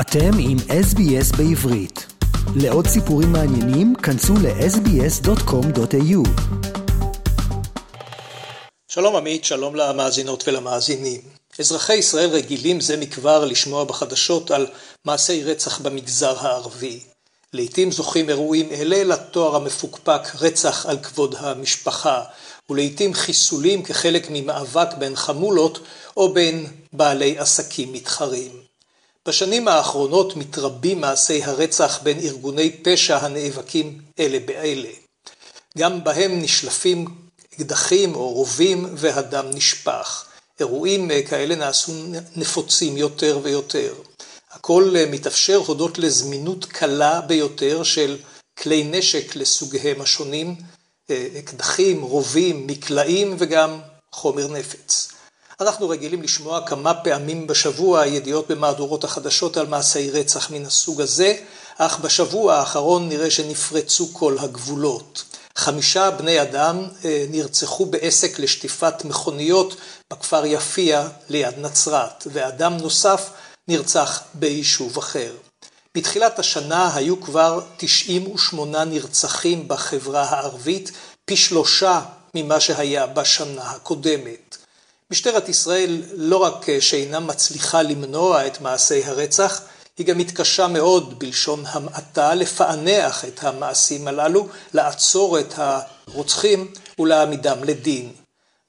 אתם עם SBS בעברית. לעוד סיפורים מעניינים, כנסו ל-sbs.com.au. שלום עמית, שלום למאזינות ולמאזינים. אזרחי ישראל רגילים זה מכבר לשמוע בחדשות על מעשי רצח במגזר הערבי. לעתים זוכים אירועים אלה לתואר המפוקפק רצח על כבוד המשפחה, ולעתים חיסולים כחלק ממאבק בין חמולות או בין בעלי עסקים מתחרים. בשנים האחרונות מתרבים מעשי הרצח בין ארגוני פשע הנאבקים אלה באלה. גם בהם נשלפים אקדחים או רובים והדם נשפך. אירועים כאלה נעשו נפוצים יותר ויותר. הכל מתאפשר הודות לזמינות קלה ביותר של כלי נשק לסוגיהם השונים, אקדחים, רובים, מקלעים וגם חומר נפץ. אנחנו רגילים לשמוע כמה פעמים בשבוע ידיעות במהדורות החדשות על מעשי רצח מן הסוג הזה, אך בשבוע האחרון נראה שנפרצו כל הגבולות. חמישה בני אדם אה, נרצחו בעסק לשטיפת מכוניות בכפר יפיע ליד נצרת, ואדם נוסף נרצח ביישוב אחר. בתחילת השנה היו כבר 98 נרצחים בחברה הערבית, פי שלושה ממה שהיה בשנה הקודמת. משטרת ישראל לא רק שאינה מצליחה למנוע את מעשי הרצח, היא גם מתקשה מאוד, בלשון המעטה, לפענח את המעשים הללו, לעצור את הרוצחים ולהעמידם לדין.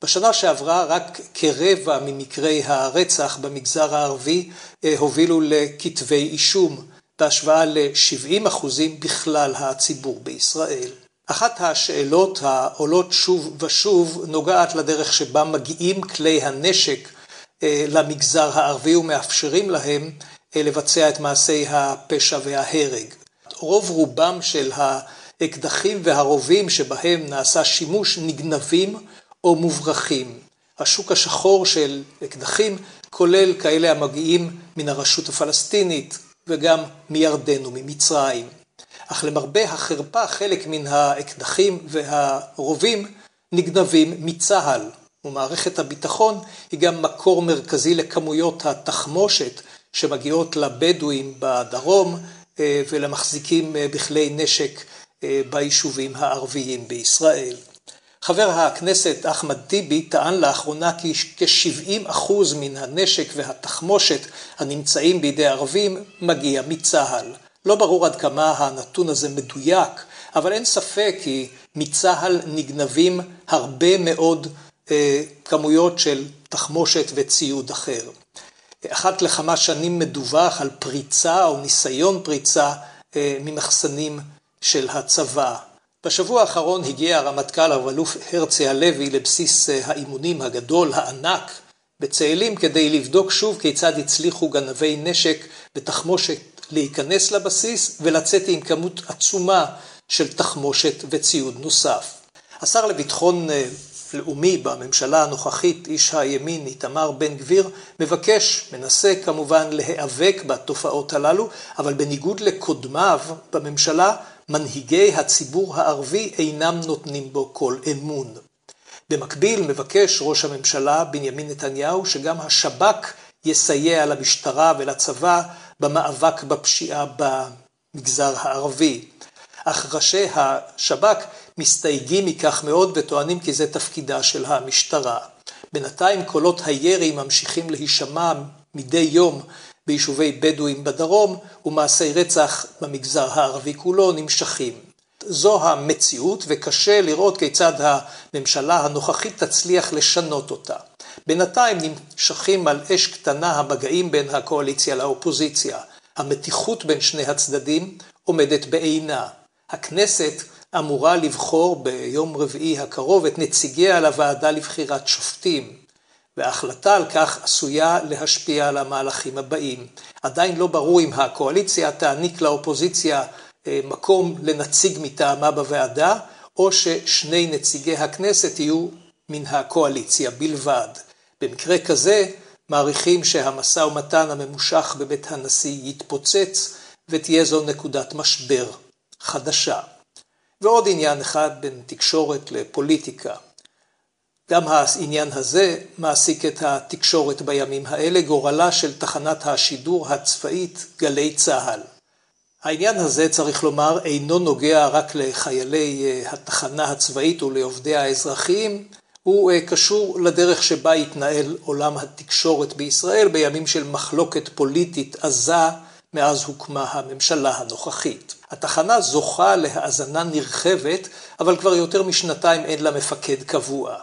בשנה שעברה רק כרבע ממקרי הרצח במגזר הערבי אה, הובילו לכתבי אישום, בהשוואה ל-70 אחוזים בכלל הציבור בישראל. אחת השאלות העולות שוב ושוב נוגעת לדרך שבה מגיעים כלי הנשק אה, למגזר הערבי ומאפשרים להם אה, לבצע את מעשי הפשע וההרג. רוב רובם של האקדחים והרובים שבהם נעשה שימוש נגנבים או מוברחים. השוק השחור של אקדחים כולל כאלה המגיעים מן הרשות הפלסטינית וגם מירדן וממצרים. אך למרבה החרפה חלק מן האקדחים והרובים נגנבים מצה"ל, ומערכת הביטחון היא גם מקור מרכזי לכמויות התחמושת שמגיעות לבדואים בדרום אה, ולמחזיקים אה, בכלי נשק אה, ביישובים הערביים בישראל. חבר הכנסת אחמד טיבי טען לאחרונה כי כ-70% מן הנשק והתחמושת הנמצאים בידי ערבים מגיע מצה"ל. לא ברור עד כמה הנתון הזה מדויק, אבל אין ספק כי מצה"ל נגנבים הרבה מאוד אה, כמויות של תחמושת וציוד אחר. אחת לכמה שנים מדווח על פריצה או ניסיון פריצה אה, ממחסנים של הצבא. בשבוע האחרון הגיע הרמטכ"ל הרב-אלוף הרצי הלוי לבסיס אה, האימונים הגדול, הענק, בצאלים כדי לבדוק שוב כיצד הצליחו גנבי נשק ותחמושת להיכנס לבסיס ולצאת עם כמות עצומה של תחמושת וציוד נוסף. השר לביטחון אה, לאומי בממשלה הנוכחית, איש הימין איתמר בן גביר, מבקש, מנסה כמובן להיאבק בתופעות הללו, אבל בניגוד לקודמיו בממשלה, מנהיגי הציבור הערבי אינם נותנים בו כל אמון. במקביל מבקש ראש הממשלה בנימין נתניהו שגם השב"כ יסייע למשטרה ולצבא במאבק בפשיעה במגזר הערבי. אך ראשי השב"כ מסתייגים מכך מאוד וטוענים כי זה תפקידה של המשטרה. בינתיים קולות הירי ממשיכים להישמע מדי יום ביישובי בדואים בדרום ומעשי רצח במגזר הערבי כולו נמשכים. זו המציאות וקשה לראות כיצד הממשלה הנוכחית תצליח לשנות אותה. בינתיים נמשכים על אש קטנה המגעים בין הקואליציה לאופוזיציה. המתיחות בין שני הצדדים עומדת בעינה. הכנסת אמורה לבחור ביום רביעי הקרוב את נציגיה לוועדה לבחירת שופטים, וההחלטה על כך עשויה להשפיע על המהלכים הבאים. עדיין לא ברור אם הקואליציה תעניק לאופוזיציה מקום לנציג מטעמה בוועדה, או ששני נציגי הכנסת יהיו מן הקואליציה בלבד. במקרה כזה, מעריכים שהמשא ומתן הממושך בבית הנשיא יתפוצץ ותהיה זו נקודת משבר חדשה. ועוד עניין אחד בין תקשורת לפוליטיקה. גם העניין הזה מעסיק את התקשורת בימים האלה, גורלה של תחנת השידור הצבאית גלי צה"ל. העניין הזה, צריך לומר, אינו נוגע רק לחיילי אה, התחנה הצבאית ולעובדיה האזרחיים, הוא אה, קשור לדרך שבה התנהל עולם התקשורת בישראל בימים של מחלוקת פוליטית עזה מאז הוקמה הממשלה הנוכחית. התחנה זוכה להאזנה נרחבת, אבל כבר יותר משנתיים אין לה מפקד קבוע.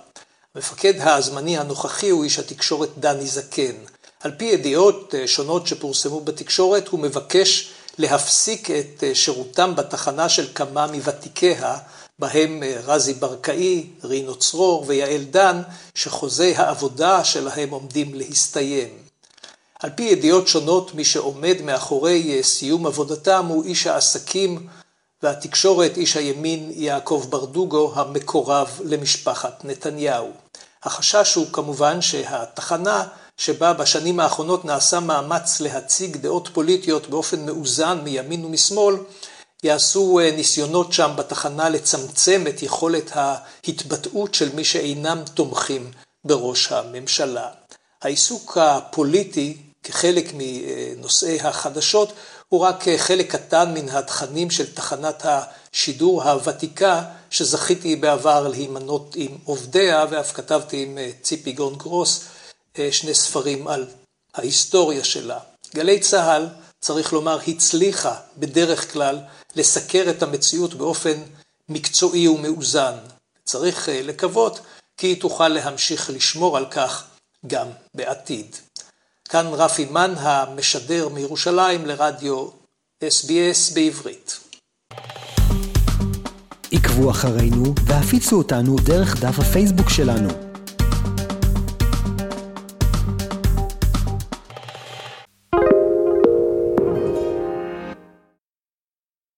המפקד הזמני הנוכחי הוא איש התקשורת דני זקן. על פי ידיעות אה, שונות שפורסמו בתקשורת, הוא מבקש להפסיק את אה, שירותם בתחנה של כמה מוותיקיה, בהם אה, רזי ברקאי, רינו צרור ויעל דן, שחוזי העבודה שלהם עומדים להסתיים. על פי ידיעות שונות, מי שעומד מאחורי סיום עבודתם הוא איש העסקים והתקשורת, איש הימין יעקב ברדוגו, המקורב למשפחת נתניהו. החשש הוא כמובן שהתחנה שבה בשנים האחרונות נעשה מאמץ להציג דעות פוליטיות באופן מאוזן מימין ומשמאל, יעשו אה, ניסיונות שם בתחנה לצמצם את יכולת ההתבטאות של מי שאינם תומכים בראש הממשלה. העיסוק הפוליטי כחלק מנושאי החדשות הוא רק חלק קטן מן התכנים של תחנת השידור הוותיקה שזכיתי בעבר להימנות עם עובדיה ואף כתבתי עם אה, ציפי גון גרוס שני ספרים על ההיסטוריה שלה. גלי צה"ל, צריך לומר, הצליחה בדרך כלל לסקר את המציאות באופן מקצועי ומאוזן. צריך אה, לקוות כי היא תוכל להמשיך לשמור על כך גם בעתיד. כאן רפי מן המשדר מירושלים לרדיו SBS בעברית. עקבו אחרינו והפיצו אותנו דרך דף הפייסבוק שלנו.